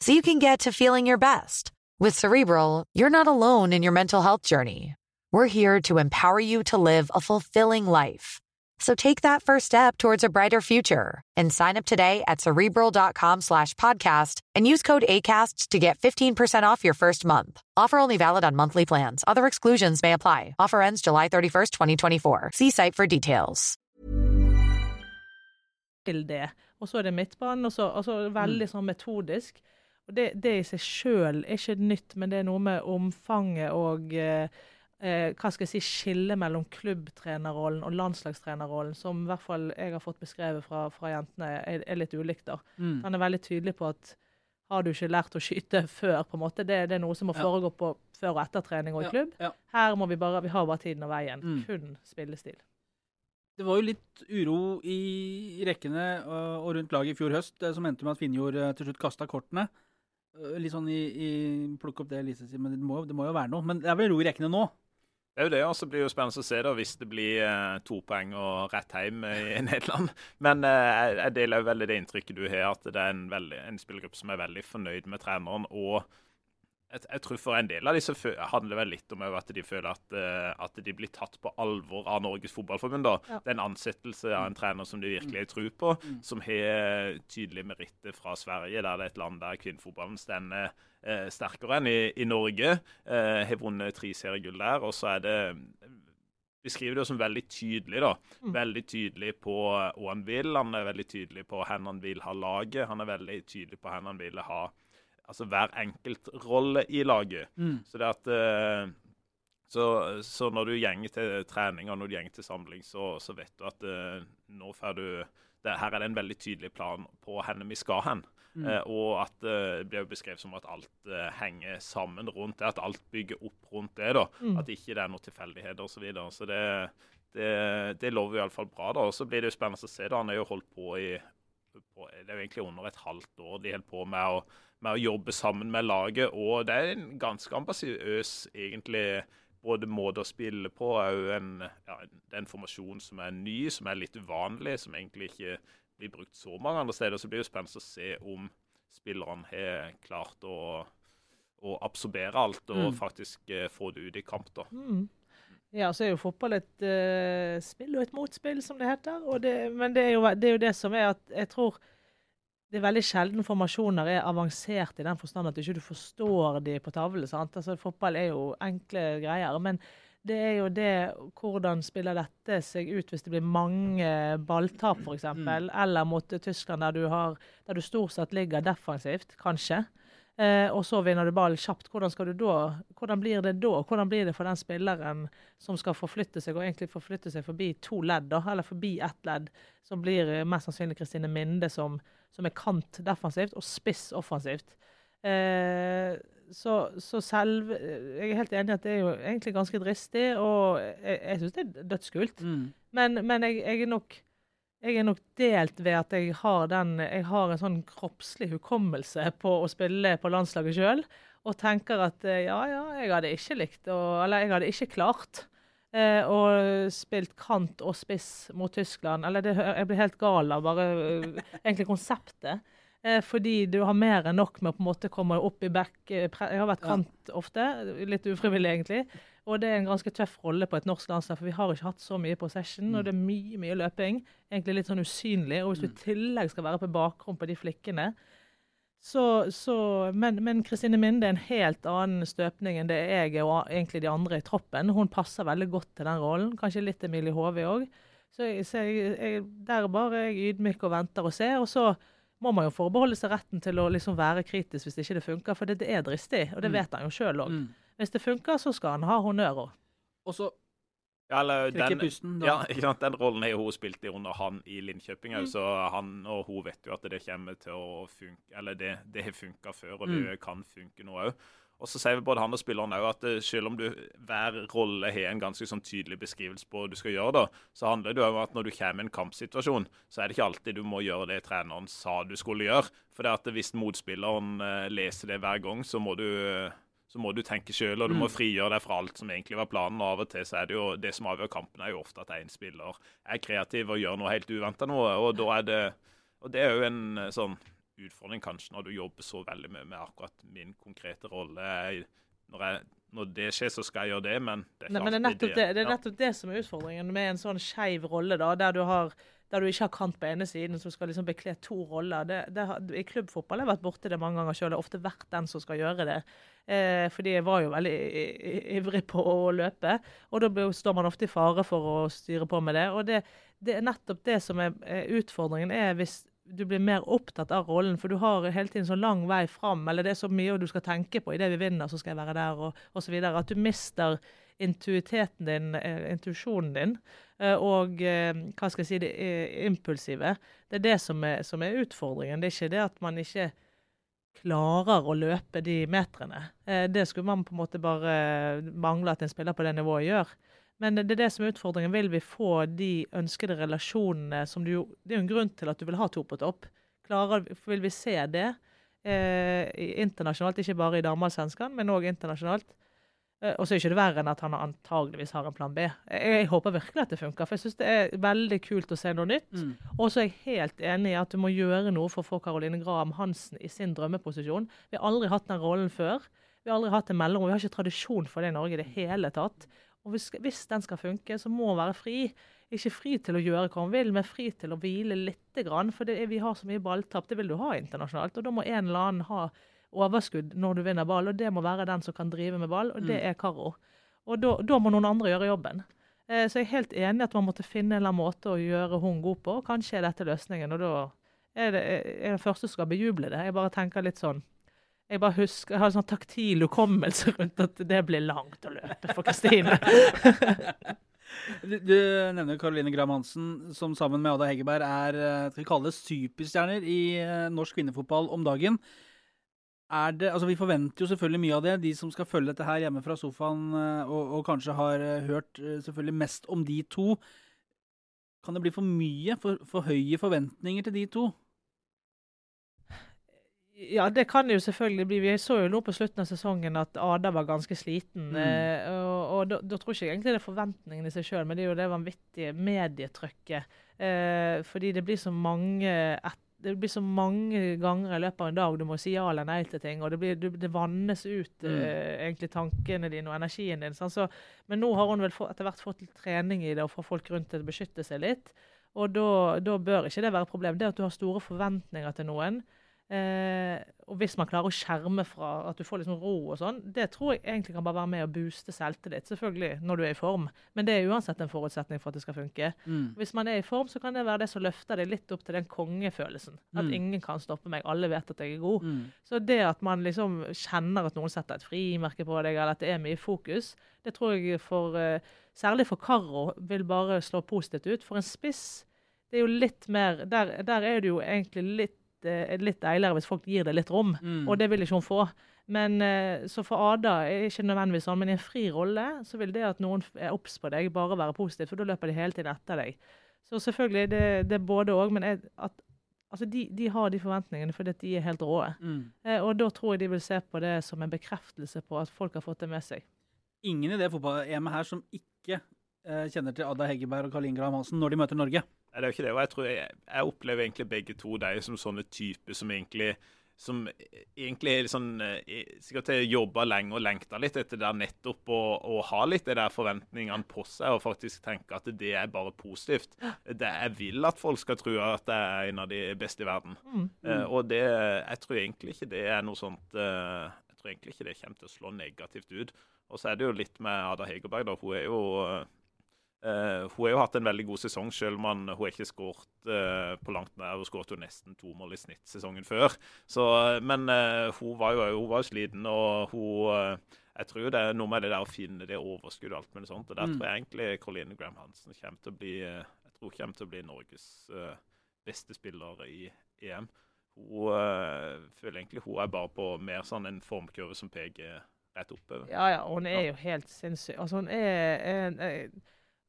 so you can get to feeling your best. With Cerebral, you're not alone in your mental health journey. We're here to empower you to live a fulfilling life. So take that first step towards a brighter future and sign up today at cerebral.com slash podcast and use code ACasts to get 15% off your first month. Offer only valid on monthly plans. Other exclusions may apply. Offer ends July 31st, 2024. See site for details. Til det. Og så er det midtbanen, og så, og så veldig sånn metodisk. Og det, det, i seg sjøl er ikke nytt, men det er noe med omfanget og eh, eh, hva skal jeg si, skillet mellom klubbtrenerrollen og landslagstrenerrollen, som i hvert fall jeg har fått beskrevet fra, fra jentene, er, er, litt ulikt. da. Mm. Han er veldig tydelig på at har du ikke lært å skyte før, på en måte, det, det er noe som må foregå på før og etter trening og i klubb. Ja, ja. Her må vi bare, vi har bare tiden og veien. Mm. Kun spillestil. Det var jo litt uro i rekkene og rundt laget i fjor høst, eh, som endte med at Finnjord eh, til slutt kasta kortene. Øh, litt sånn i, i Plukk opp det Lise sier, men det må, det må, jo være noe. Men det er vel ro i rekkene nå? Det er jo det, og så blir det jo spennende å se da, hvis det blir eh, to poeng og rett hjem i Nederland. Men eh, jeg deler jo veldig det inntrykket du har, at det er en, veldig, en spillergruppe som er veldig fornøyd med treneren. og jeg, jeg, tror for en del av disse handler vel litt om at de føler at, uh, at de blir tatt på alvor av Norges Fotballforbund. da. Ja. Det er en ansettelse av en trener som de virkelig tror på, mm. som har tydelige meritter fra Sverige, der det er et land der kvinnefotballen stender uh, sterkere enn i, i Norge. Uh, har vunnet tre seriegull der. Og så er det beskriver det som veldig tydelig. da. Mm. Veldig tydelig på hva han vil. Han er veldig tydelig på hvor han vil ha laget. Han er veldig tydelig på hvor han vil ha altså hver enkelt rolle i laget. Mm. Så det at uh, så, så, når du gjenger til trening og når du gjenger til samling, så, så vet du at uh, nå får du det, Her er det en veldig tydelig plan på hvor vi skal hen. Mm. Uh, og at det blir beskrevet som at alt henger sammen rundt det. At alt bygger opp rundt det. da, mm. At ikke det er noen tilfeldigheter osv. Så, videre. så det, det, det lover iallfall bra. da, og Så blir det jo spennende å se. da, Han har jo holdt på i på, Det er jo egentlig under et halvt år de holder på med å med å jobbe sammen med laget. Og det er en ganske ambisiøs, egentlig, både måte å spille på og en, ja, en formasjon som er ny, som er litt uvanlig, som egentlig ikke blir brukt så mange andre steder. Så blir det spennende å se om spillerne har klart å, å absorbere alt og mm. faktisk uh, få det ut i kamp. da. Mm. Ja, så er jo fotball et uh, spill og et motspill, som det heter. Det, men det er, jo, det er, jo, det som er at jeg tror det er veldig sjelden formasjoner er avansert i den forstand at du ikke forstår de på tavle. sant? Altså, Fotball er jo enkle greier. Men det er jo det Hvordan spiller dette seg ut hvis det blir mange balltap, f.eks.? Mm. Eller mot Tyskland, der du, har, der du stort sett ligger defensivt, kanskje. Eh, og så vinner du ball kjapt. Hvordan, skal du da, hvordan blir det da? Hvordan blir det for den spilleren som skal forflytte seg, og egentlig forflytte seg forbi to ledd, da, eller forbi ett ledd, som blir mest sannsynlig Kristine Minde, som, som er kant defensivt og spiss offensivt. Eh, så, så, selv Jeg er helt enig i at det er jo egentlig ganske dristig, og jeg, jeg syns det er dødskult. Mm. Men, men jeg, jeg, er nok jeg er nok delt ved at jeg har, den, jeg har en sånn kroppslig hukommelse på å spille på landslaget sjøl, og tenker at eh, ja, ja, jeg hadde ikke likt å Eller jeg hadde ikke klart eh, og spilt kant og spiss mot Tyskland. Eller det, jeg blir helt gal av bare uh, egentlig konseptet. Eh, fordi du har mer enn nok med å på en måte komme opp i back. Eh, jeg har vært kant ofte, litt ufrivillig egentlig. Og det er en ganske tøff rolle på et norsk landslag, for vi har ikke hatt så mye possession. Og det er mye mye løping. Egentlig litt sånn usynlig. Og hvis du i mm. tillegg skal være på bakrom på de flikkene, så, så, men Kristine Minde er en helt annen støpning enn det jeg er, og egentlig de andre i troppen. Hun passer veldig godt til den rollen. Kanskje litt Emilie Hove òg. Så, jeg, så jeg, jeg, der bare er jeg ydmyk og venter og ser. Og så må man jo forbeholde seg retten til å liksom være kritisk hvis det ikke funker, for det, det er dristig. Og det mm. vet han jo sjøl òg. Mm. Hvis det funker, så skal han ha honnør òg. Og så ja, eller, den, pusten, ja, den rollen har hun spilt i under han i Linköping òg, mm. så han og hun vet jo at det kommer til å funke Eller det, det har funka før, og det mm. kan funke nå òg. Og så sier vi både han og spilleren òg at eh, selv om du hver rolle har en ganske sånn tydelig beskrivelse på hva du skal gjøre, da, så handler det om at når du kommer i en kampsituasjon, så er det ikke alltid du må gjøre det treneren sa du skulle gjøre. For det at hvis motspilleren eh, leser det hver gang, så må du så må du tenke sjøl, og du må mm. frigjøre deg fra alt som egentlig var planen. og Av og til så er det jo det som avgjør kampen, er jo ofte at én spiller er kreativ og gjør noe helt uventa noe. Og da er det og det er jo en eh, sånn utfordring kanskje når du jobber så veldig mye med akkurat min konkrete rolle. Når, jeg, når, det skjer, så skal jeg gjøre det, men det er, Nei, men det er nettopp det, det, er nettopp det som er utfordringen med en sånn skeiv rolle, da, der du har der du ikke har kant på ene siden, som skal liksom bekle to roller. Det, det, I klubbfotball har jeg vært borti det mange ganger sjøl. Ofte vært den som skal gjøre det. Eh, fordi jeg var jo veldig ivrig på å løpe. Og da står man ofte i fare for å styre på med det. Og det, det er nettopp det som er utfordringen, er hvis du blir mer opptatt av rollen, for du har hele tiden så lang vei fram, eller det er så mye du skal tenke på idet vi vinner, så skal jeg være der, og osv. At du mister intuiteten din, eh, intuisjonen din, eh, og eh, hva skal jeg si, det impulsive. Det er det som er, som er, utfordringen. Det er ikke det at man ikke klarer å løpe de metrene. Det skulle man på en måte bare mangle at en spiller på det nivået gjør. Men det er det som er utfordringen. Vil vi få de ønskede relasjonene som du Det er jo en grunn til at du vil ha to på topp. Klarer, vil vi se det eh, internasjonalt, ikke bare i damallsvenskan, men òg internasjonalt? Eh, og så er ikke det verre enn at han antageligvis har en plan B. Jeg, jeg håper virkelig at det funker, for jeg syns det er veldig kult å se noe nytt. Mm. Og så er jeg helt enig i at du må gjøre noe for å få Caroline Graham Hansen i sin drømmeposisjon. Vi har aldri hatt den rollen før. Vi har aldri hatt en mellomrom. Vi har ikke tradisjon for det i Norge i det hele tatt. Og hvis, hvis den skal funke, så må hun være fri. Ikke fri til å gjøre hva hun vil, men fri til å hvile litt. Grann, for er, vi har så mye balltap. Det vil du ha internasjonalt. Og da må en eller annen ha overskudd når du vinner ball, og det må være den som kan drive med ball, og det er Karo. Og da, da må noen andre gjøre jobben. Eh, så jeg er helt enig at man måtte finne en eller annen måte å gjøre hun god på. Kanskje er dette løsningen. og da er det, er det første som skal bejuble det. Jeg bare tenker litt sånn jeg bare husker, jeg har en sånn taktil hukommelse rundt at det blir langt å løpe for Kristine. du, du, nevner Caroline Graham Hansen, som sammen med Ada Hegerberg er eh, skal vi kalle det superstjerner i eh, norsk kvinnefotball om dagen. Er det, altså Vi forventer jo selvfølgelig mye av det. De som skal følge dette her hjemme fra sofaen og, og kanskje har hørt selvfølgelig mest om de to. Kan det bli for mye? For, for høye forventninger til de to? Ja, det kan det jo selvfølgelig bli. Vi så jo nå på slutten av sesongen at Ada var ganske sliten. Mm. Eh, og, og da, da, tror ikke egentlig det er forventningene i seg sjøl, men det er jo det vanvittige medietrykket. Eh, fordi det blir så mange et, det blir så mange ganger i løpet av en dag du må si ja eller nei til ting. Og det, blir, det vannes ut mm. uh, egentlig tankene dine og energien din. Sånn. Så, men nå har hun vel etter hvert fått litt trening i det og får folk rundt til å beskytte seg litt. Og da bør ikke det være et problem. Det at du har store forventninger til noen, Eh, og hvis man klarer å skjerme fra at du får liksom ro og sånn, det tror jeg egentlig kan bare være med å booste selvtillit. Selvfølgelig når du er i form, men det er uansett en forutsetning for at det skal funke. Mm. Hvis man er i form, så kan det være det som løfter deg litt opp til den kongefølelsen. At mm. ingen kan stoppe meg, alle vet at jeg er god. Mm. Så det at man liksom kjenner at noen setter et frimerke på deg, eller at det er mye fokus, det tror jeg for uh, Særlig for Karo vil bare slå positivt ut. For en spiss, det er jo litt mer Der, der er det jo egentlig litt litt, eh, litt deiligere hvis folk gir det litt rom, mm. og det vil ikke hun få. Men eh, Så for Ada er ikke nødvendigvis sånn, men i en fri rolle så vil det at noen er obs på deg, bare være positivt, for da løper de hele tiden etter deg. Så selvfølgelig, det, det er både òg, men jeg, at, altså de, de, har de forventningene fordi de er helt rå. Mm. Eh, og da tror jeg de vil se på det som en bekreftelse på at folk har fått det med seg. Ingen i det fotball-EM-et her som ikke eh, kjenner til Ada Heggeberg og Karl Ingram Hansen når de møter Norge. Nei, det er jo ikke det. Og jeg tror jeg, jeg opplever egentlig begge to deg som sånne typer som egentlig som egentlig er sånn, eh, sikkert har jobba lenge og lengta litt etter det nettopp å, ha litt de der forventningene på seg, og faktisk tenke at det er bare positivt. Det, jeg vil at folk skal tro at jeg er en av de beste i verden. Mm, mm. Uh, og det, jeg tror egentlig ikke det er noe sånt uh, Jeg tror egentlig ikke det kommer til å slå negativt ut. Og så er det jo litt med Ada Hegerberg. da, Hun er jo uh, Uh, hun har jo hatt en veldig god sesong, selv om hun har ikke skåret uh, på langt nær. Hun skåret jo nesten to mål i snitt sesongen før. Så, men uh, hun var jo hun var sliten, og hun Jeg tror det er noe med det der å finne det overskuddet og alt mulig sånt. Og der mm. tror jeg egentlig Caroline Graham Hansen kommer til å bli jeg tror kommer til å bli Norges beste spiller i EM. Hun føler egentlig hun er bare på mer sånn en formkurve som peker rett oppover. Ja, ja, hun er jo helt sinnssyk. Altså, hun er, er, er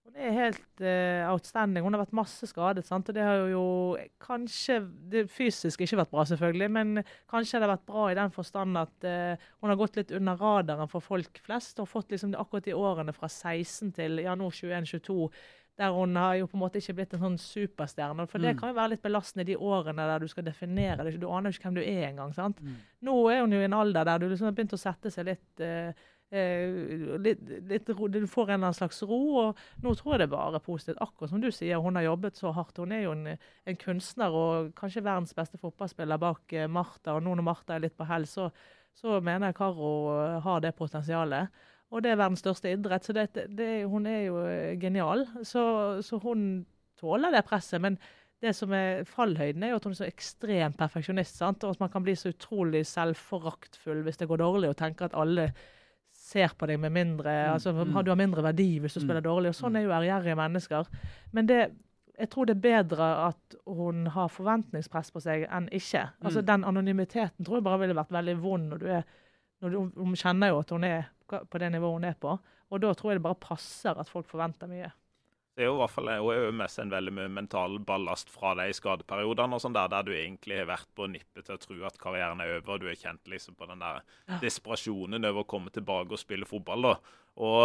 hun er helt uh, outstanding. Hun har vært masse skadet. Sant? og Det har jo kanskje det fysisk ikke vært bra, selvfølgelig, men kanskje det har vært bra i den forstand at uh, hun har gått litt under radaren for folk flest. Og fått liksom akkurat de årene fra 16 til ja, nå 21-22 der hun har jo på en måte ikke blitt en sånn superstjerne. For mm. det kan jo være litt belastende de årene der du skal definere det. Du aner jo ikke hvem du er engang. sant? Mm. Nå er hun jo i en alder der du liksom har begynt å sette seg litt uh, Eh, litt, litt, du får en eller annen slags ro. og Nå tror jeg det er bare positivt. Akkurat som du sier, hun har jobbet så hardt. Hun er jo en, en kunstner og kanskje verdens beste fotballspiller bak eh, Martha. Og nå når Martha er litt på hell, så, så mener jeg Karo eh, har det potensialet. Og det er verdens største idrett, så det, det, hun er jo genial. Så, så hun tåler det presset. men det som er fallhøyden, er jo at hun er så ekstremt perfeksjonist. Sant? Og at man kan bli så utrolig selvforaktfull hvis det går dårlig, og tenke at alle ser på deg med mindre mm, altså mm. Du har mindre verdi hvis du mm. spiller dårlig. og Sånn er jo ærgjerrige mennesker. Men det, jeg tror det er bedre at hun har forventningspress på seg enn ikke. Altså Den anonymiteten tror jeg bare ville vært veldig vond. når du er når du, Hun kjenner jo at hun er på det nivået hun er på. Og da tror jeg det bare passer at folk forventer mye. Det er jo i hvert fall er med seg en veldig mye mental ballast fra de skadeperiodene, og sånn der, der du egentlig har vært på nippet til å tro at karrieren er over, og du har kjent liksom på den der desperasjonen over å komme tilbake og spille fotball. da. Og,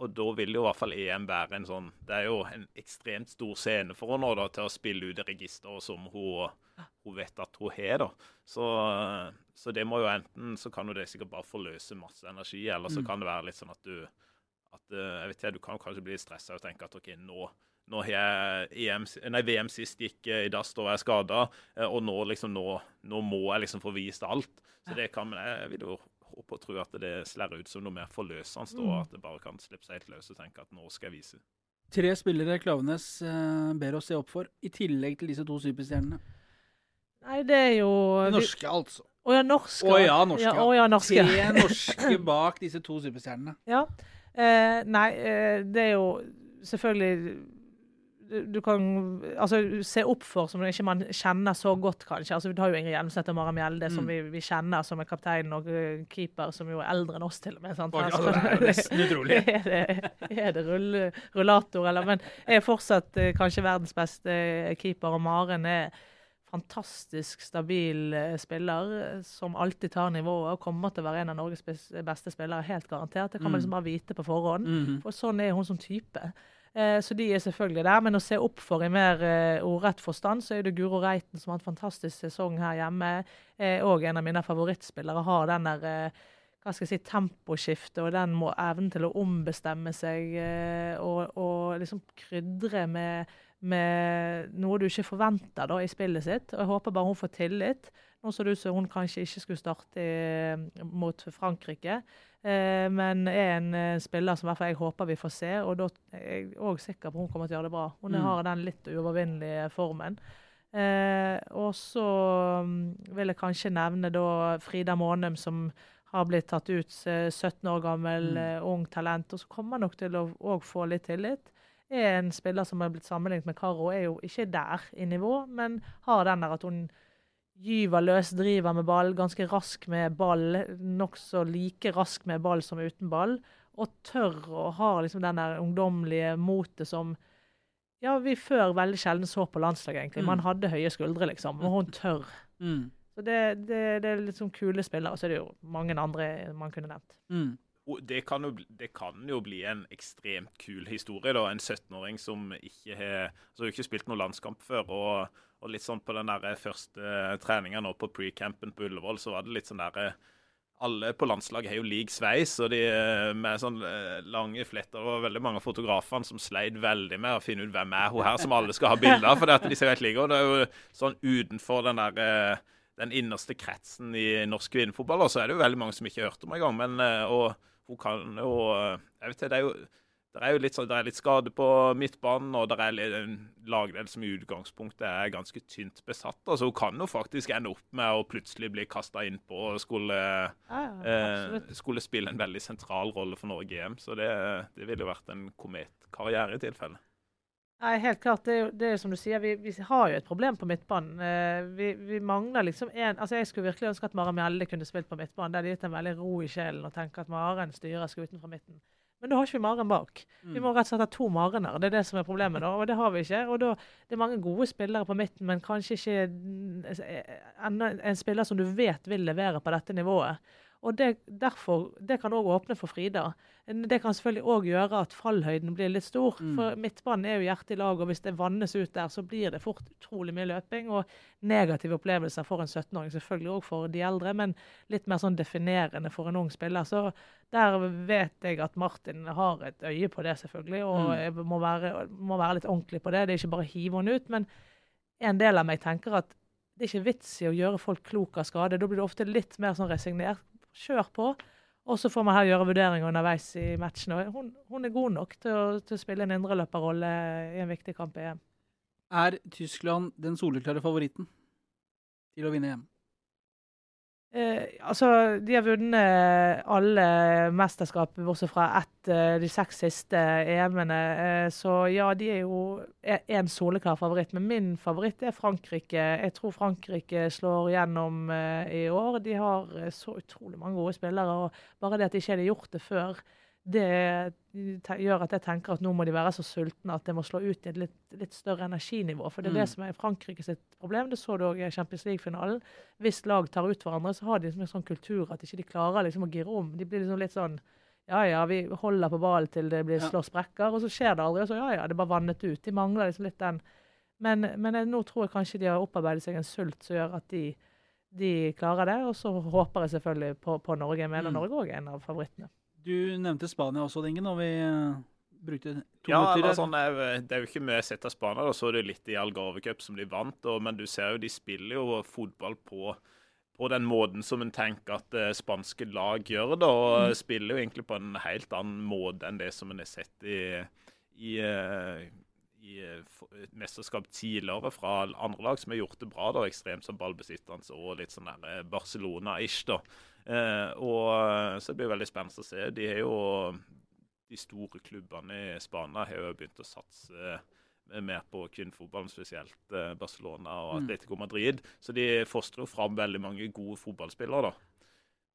og, da vil jo i hvert fall EM være en sånn Det er jo en ekstremt stor scene for henne da, til å spille ut registeret som hun, hun, vet at hun har. da. Så, så, det må jo enten så kan jo det sikkert bare forløse masse energi, eller så mm. kan det være litt sånn at du at eh, jeg vet ikke, Du kan kanskje bli stressa og tenke at OK, nå, nå har jeg EM, nei, VM sist gikk eh, i dass, da var jeg skada, eh, og nå, liksom, nå, nå, må jeg liksom få vist alt. Så det kan, men jeg vil jo håpe og tro at det slår ut som noe mer forløsende, og mm. at det bare kan slippe seg helt løs og tenke at nå skal jeg vise. Tre spillere Klavenes ber oss se opp for, i tillegg til disse to superstjernene. Nei, det er jo Norske, altså. Å ja, norske. Å ja, norske. Ja, å, ja, norske. Tre norske bak disse to superstjernene. Ja. Eh, nei, eh, det er jo selvfølgelig du, du, kan altså, se opp for som ikke man kjenner så godt, kanskje. Altså, Vi har jo Ingrid Hjelmseth og Mara Mjelde, mm. som vi, vi, kjenner som er kaptein og uh, keeper, som jo er eldre enn oss, til og med. Sant? Altså, det er jo nesten utrolig. er det, er det rull, rullator, eller? Men er fortsatt uh, kanskje verdens beste keeper, og Maren er fantastisk stabil eh, spiller eh, som alltid tar nivået og kommer til å være en av Norges beste spillere, helt garantert. Det kan man liksom mm. bare vite på forhånd. Mm -hmm. For sånn er hun som type. Eh, så de er selvfølgelig der. Men å se opp for i mer ordrett forstand, så er det Guro Reiten som har en fantastisk sesong her hjemme. Og en av mine favorittspillere har den der hva skal jeg si, temposkiftet og den må evnen til å ombestemme seg og, og liksom krydre med med noe du ikke forventer da, i spillet sitt. Og Jeg håper bare hun får tillit. Nå så det ut som hun kanskje ikke skulle starte i, mot Frankrike. Eh, men er en eh, spiller som jeg håper vi får se. Og da er jeg òg sikker på hun kommer til å gjøre det bra. Hun mm. har den litt uovervinnelige formen. Eh, og så mm, vil jeg kanskje nevne da Frida Månum, som har blitt tatt ut, 17 eh, år gammel, mm. Eh, ung talent. Og så kommer nok til å få litt tillit er en spiller som har blitt sammenlignet med Karo, er jo ikke der i nivå, men har den der at hun gyver løs, driver med ball, ganske rask med ball, nokså like rask med ball som uten ball, og tør å ha liksom den der ungdommelige motet som ja, vi før veldig sjelden så på landslaget, egentlig. Man mm. hadde høye skuldre, liksom, og hun tør. Mm. Så det, det, det, er litt sånn kule spillere. Og så er det jo mange andre man kunne nevnt. Mm det kan, jo, det kan, jo, bli en ekstremt kul historie. da, En 17-åring som ikke har altså ikke spilt noen landskamp før. og, og litt sånn På den der første treninga nå på pre-campen på Ullevål, så var det litt sånn der Alle på landslaget har jo lik sveis, og de med sånn eh, lange fletter. Og veldig mange av fotografene som sleit veldig med å finne ut hvem er hun her, som alle skal ha bilder av. For det at de ser helt like. Og det er jo sånn utenfor den der eh, den innerste kretsen i norsk kvinnefotball, Og så er det jo veldig mange som ikke har hørt om engang. Eh, og hun kan jo Jeg vet ikke, det er jo det er jo litt, sånn, det er litt skade på midtbanen, og det er en lagdel som i utgangspunktet er ganske tynt besatt. Altså, hun kan jo faktisk ende opp med å plutselig bli kasta innpå og skulle, ja, eh, skulle spille en veldig sentral rolle for Norge i EM. Så det, det ville jo vært en kometkarriere i tilfelle. Nei, helt klart. Det er jo det er som du sier, vi, vi, har jo et problem på midtbanen. Eh, vi, vi, mangler liksom en altså Jeg skulle virkelig ønske at Maren Mjelde kunne spilt på midtbanen. Det hadde gitt en veldig ro i sjelen å tenke at Maren styrer skuten fra midten. Men da har ikke vi Maren bak. Mm. Vi må rett og slett ha to Marener. Det er det som er problemet. da, Og det har vi ikke. Og da, Det er mange gode spillere på midten, men kanskje ikke en, en spiller som du vet vil levere på dette nivået. Og det, derfor, det kan òg åpne for Frida. Det kan selvfølgelig òg gjøre at fallhøyden blir litt stor. Mm. For midtbanen er jo hjertet i lag, og hvis det vannes ut der, så blir det fort utrolig mye løping og negative opplevelser for en 17-åring. Selvfølgelig òg for de eldre, men litt mer sånn definerende for en ung spiller. Så der vet jeg at Martin har et øye på det, selvfølgelig, og mm. må, være, må, være, litt ordentlig på det. Det er ikke bare å hive henne ut. Men en del av meg tenker at det er ikke vits i å gjøre folk klok av skade. Da blir det ofte litt mer sånn resignert. Kjør på. Og så får man her gjøre vurderinger underveis i matchen. Hun, hun er god nok til å, til å spille en indreløperrolle i en viktig kamp i EM. Er Tyskland den soleklare favoritten til å vinne EM? Eh, altså, de har vunnet alle mesterskap, bortsett fra ett, eh, de seks siste EM-ene. Eh, så ja, de er jo en soleklar favoritt. Men min favoritt er Frankrike. Jeg tror Frankrike slår gjennom eh, i år. De har eh, så utrolig mange gode spillere. og Bare det at de ikke hadde gjort det før det gjør at jeg tenker at nå må de være så sultne at det må slå ut i et litt, litt større energinivå. For det er Mm. det som er Frankrike sitt problem. Det så du òg i Champions League-finalen. Hvis lag tar ut hverandre, så har de liksom en sånn kultur at ikke de klarer liksom å gire om. De blir liksom litt sånn ja ja, vi holder på ballen til det blir slår sprekker, og så skjer det aldri. Og så ja ja, det er bare vannet ut. De mangler liksom litt den Men, men jeg, nå tror jeg kanskje de har opparbeidet seg en sult som gjør at de, de klarer det. Og så håper jeg selvfølgelig på, på Norge. Jeg mener Mm. Norge òg er en av favorittene. Du nevnte Spania også, Dingen, og vi eh, brukte to Ja, minutter. eller sånn, det, er, jo- ikke mye sett av Spania. Da så du litt i Algarve Cup som de vant, og, men du ser jo de spiller jo fotball på, på den måten som en tenker at uh, spanske lag gjør det, og spiller jo egentlig på en helt annen måte enn det som en har sett i, i, uh, i eh, mesterskap tidligere fra andre lag som har gjort det bra. da, Ekstremt som ballbesittende og litt sånn der Barcelona-ish. da. Eh, og Så det blir veldig spennende å se. De er jo de store klubbene i Spania har jo begynt å satse eh, mer på kvinnefotballen, spesielt eh, Barcelona og Mm. Atletico Madrid. Så de fostrer jo fram veldig mange gode fotballspillere, da.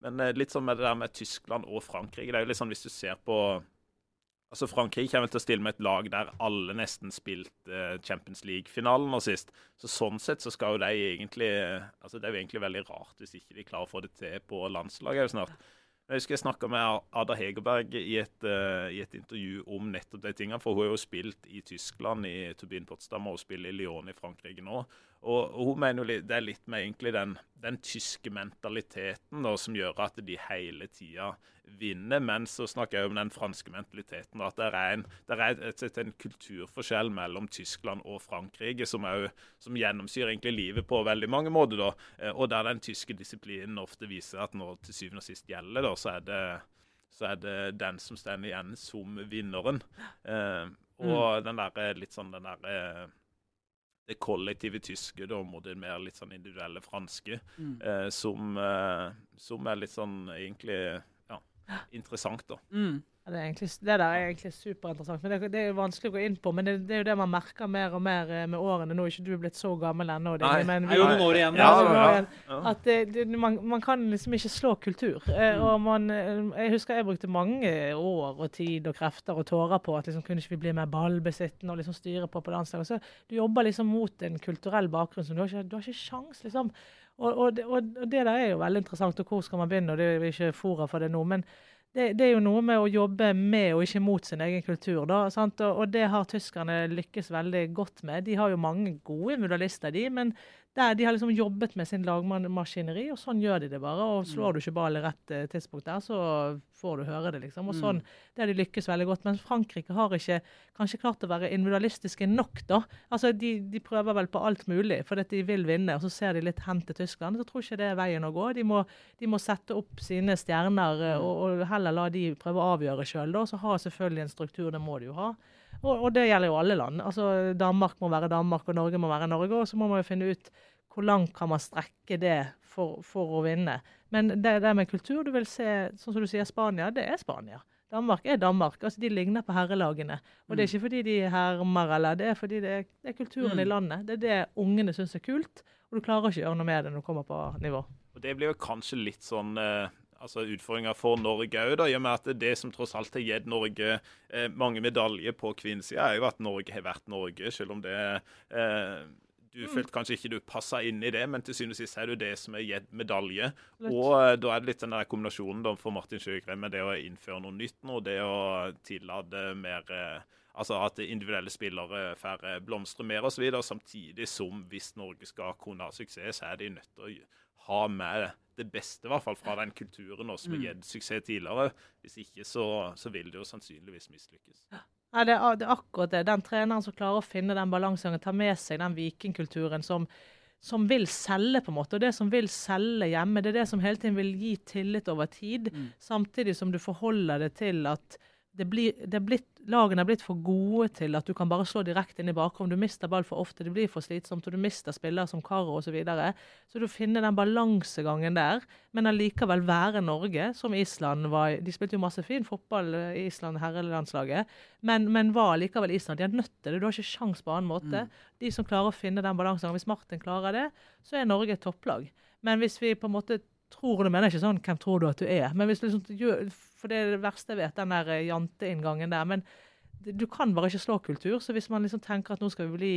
Men litt sånn med det der med Tyskland og Frankrike. Det er jo litt sånn hvis du ser på Altså Frankrike kommer til å stille med et lag der alle nesten spilte eh, Champions League-finalen nå sist. Så sånn sett så skal jo de egentlig eh, Altså det er jo egentlig veldig rart hvis ikke de klarer å få det til på landslaget snart. Jeg husker jeg snakka med Ada Hegerberg i et, eh, i et intervju om nettopp de tingene. For hun har jo spilt i Tyskland, i Turbin Potsdam, og spiller i Lyon i Frankrike nå. Og, og hun mener jo det er litt med egentlig den, den tyske mentaliteten da, som gjør at de hele tida vinner. Men så snakker jeg om den franske mentaliteten. da, At det er en, det er et, et, en kulturforskjell mellom Tyskland og Frankrike som, er, jo- som gjennomsyrer egentlig livet på veldig mange måter. da, eh, Og der den tyske disiplinen ofte viser at når til syvende og sist gjelder, da, så er det så er det den som står igjen som vinneren. Eh, og den der, eh, litt sånn den der eh, Det kollektive tyske da, mot det mer litt sånn individuelle franske, Mm. eh, som, eh, som er litt sånn egentlig interessant, da. Mm. Ja, Det, er egentlig, det der er egentlig superinteressant. men Det, det er jo vanskelig å gå inn på. Men det, det er jo det man merker mer og mer eh, med årene. Nå er ikke du blitt så gammel ennå. Dinge, Nei. men Det noen år igjen. Ja, igjen. ja. At det, det, man, man kan liksom ikke slå kultur. Eh, Mm. og man, eh, jeg husker jeg brukte mange år og tid og krefter og tårer på at liksom kunne ikke vi bli mer ballbesittende og liksom styre på på landslaget. Så du jobber liksom mot en kulturell bakgrunn som du har ikke, du har ikke sjans, liksom. Og, og, og det der er jo veldig interessant, og hvor skal man begynne? og Det er ikke fora for det nå. men det, det er jo noe med å jobbe med og ikke mot sin egen kultur. da, sant? Og, og det har tyskerne lykkes veldig godt med. De har jo mange gode individualister, de, men der de har liksom jobbet med sin lagmaskineri, og sånn gjør de det bare. og Slår du ikke ball i rett eh, tidspunkt der, så får du høre det, liksom. og sånn, Det har de lykkes veldig godt. Men Frankrike har ikke kanskje klart å være individualistiske nok, da. Altså, De, de prøver vel på alt mulig at de vil vinne, og så ser de litt hen til Tyskland. Så tror ikke det er veien å gå. De må, de må sette opp sine stjerner eh, og, og heller la de prøve å avgjøre sjøl. Så har selvfølgelig en struktur, det må de jo ha. Og, og det gjelder jo alle land. Altså, Danmark må være Danmark, og Norge må være Norge. Og så må man jo finne ut hvor langt kan man strekke det for, for å vinne. Men det, det med kultur, du vil se, sånn som du sier, Spania, det er Spania. Danmark er Danmark. altså De ligner på herrelagene. Og det er ikke fordi de hermer, eller det er fordi det er, det er kulturen Mm. i landet. Det er det ungene syns er kult, og du klarer ikke å gjøre noe med det når du kommer på nivå. Og Det blir jo kanskje litt sånn eh, altså utfordringer for Norge òg, i og med at det som tross alt har gitt Norge eh, mange medaljer på kvinnesida, er jo at Norge har vært Norge, selv om det eh, du følte kanskje ikke du passa inn i det, men til syvende og sist er det jo det som har gitt medalje. Og eh, da er det litt den der kombinasjonen da, for Martin Sjøgren med det å innføre noe nytt nå, det å tillate mer eh, Altså at individuelle spillere får eh, blomstre mer osv. Samtidig som hvis Norge skal kunne ha suksess, så er de nødt til å ha med det beste, i hvert fall fra den kulturen også, som har gitt suksess tidligere. Hvis ikke, så, så vil det jo sannsynligvis mislykkes. Nei, det er, det er akkurat det. Den treneren som klarer å finne den balansegangen, tar med seg den vikingkulturen som, som vil selge, på en måte. Og det som vil selge hjemme, det er det som hele tiden vil gi tillit over tid. Samtidig som du forholder det til at det blir, det er blitt, lagene er blitt for gode til at du kan bare slå direkte inn i bakrom. Du mister ball for ofte, det blir for slitsomt, og du mister spillere som Karo osv. Så, videre. så du finner den balansegangen der, men allikevel være Norge, som Island var. De spilte jo masse fin fotball, i Island herrelandslaget, men, men var allikevel Island. De er nødt til det. Du har ikke sjans på annen måte. De som klarer å finne den balansegangen, hvis Martin klarer det, så er Norge et topplag. Men hvis vi på en måte tror, du mener ikke sånn 'hvem tror du at du er', men hvis du liksom gjør, For det er det verste jeg vet, den der eh, janteinngangen der. Men du kan bare ikke slå kultur. Så hvis man liksom tenker at nå skal vi bli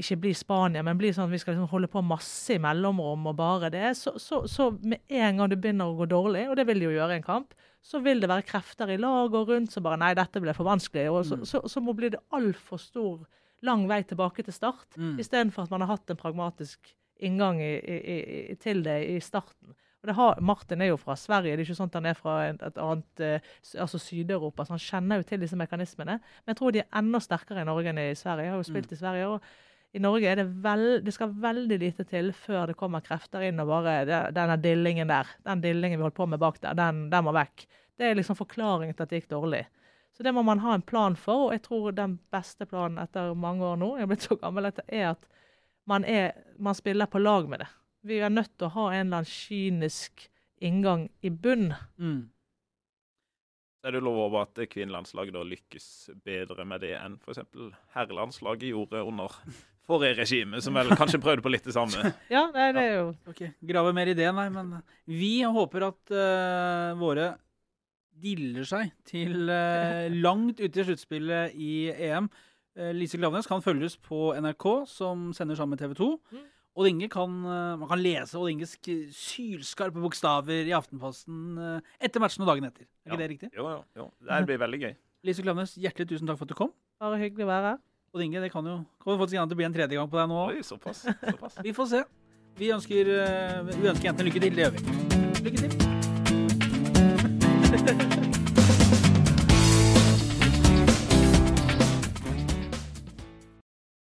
ikke bli Spania, men bli sånn at vi skal liksom holde på masse i mellomrom og bare det, så, så, så med en gang det begynner å gå dårlig, og det vil det jo gjøre i en kamp, så vil det være krefter i lag og rundt som bare Nei, dette ble for vanskelig. Og så, Mm. så, så må bli det altfor stor, lang vei tilbake til start, Mm. istedenfor at man har hatt en pragmatisk inngang i, i, i, til det i starten. Har, Martin er jo fra Sverige, det er ikke sånn at han er fra et, et annet eh, altså Syd-Europa, så han kjenner jo til disse mekanismene. Men jeg tror de er enda sterkere i Norge enn i Sverige. Jeg har jo spilt i Sverige. og i Norge er det vel, det skal veldig lite til før det kommer krefter inn og bare Denne dillingen der, den dillingen vi holdt på med bak der, den, den må vekk. Det er liksom forklaringen til at det gikk dårlig. Så det må man ha en plan for, og jeg tror den beste planen etter mange år nå, jeg er blitt så gammel, er at man, er, man spiller på lag med det. Vi er nødt til å ha en eller annen kynisk inngang i bunn. Mm. Er det lov over at kvinnelandslaget da lykkes bedre med det enn f.eks. herrelandslaget gjorde under forrige regime, som vel kanskje prøvde på litt det samme. Ja, nei, det er jo Okay. grave mer i det, nei, men vi håper at uh, våre diller seg til uh, langt ute i sluttspillet i EM. Uh, Lise Glavnes kan følges på NRK, som sender sammen med TV 2. Mm. Odd Inge kan, eh, man kan lese Odd Inges sylskarpe bokstaver i Aftenposten eh, etter matchen og dagen etter. Er ikke Ja. det riktig? Jo, jo, jo. Det blir veldig gøy. Lise Klaveness, hjertelig tusen takk for at du kom. bare hyggelig å være her. Odd Inge, det kan jo kan jo faktisk gjerne blir en tredje gang på deg nå. Oi, såpass. såpass. Vi får se. Vi ønsker, eh, vi ønsker jentene lykke til. Det gjør vi. Lykke til.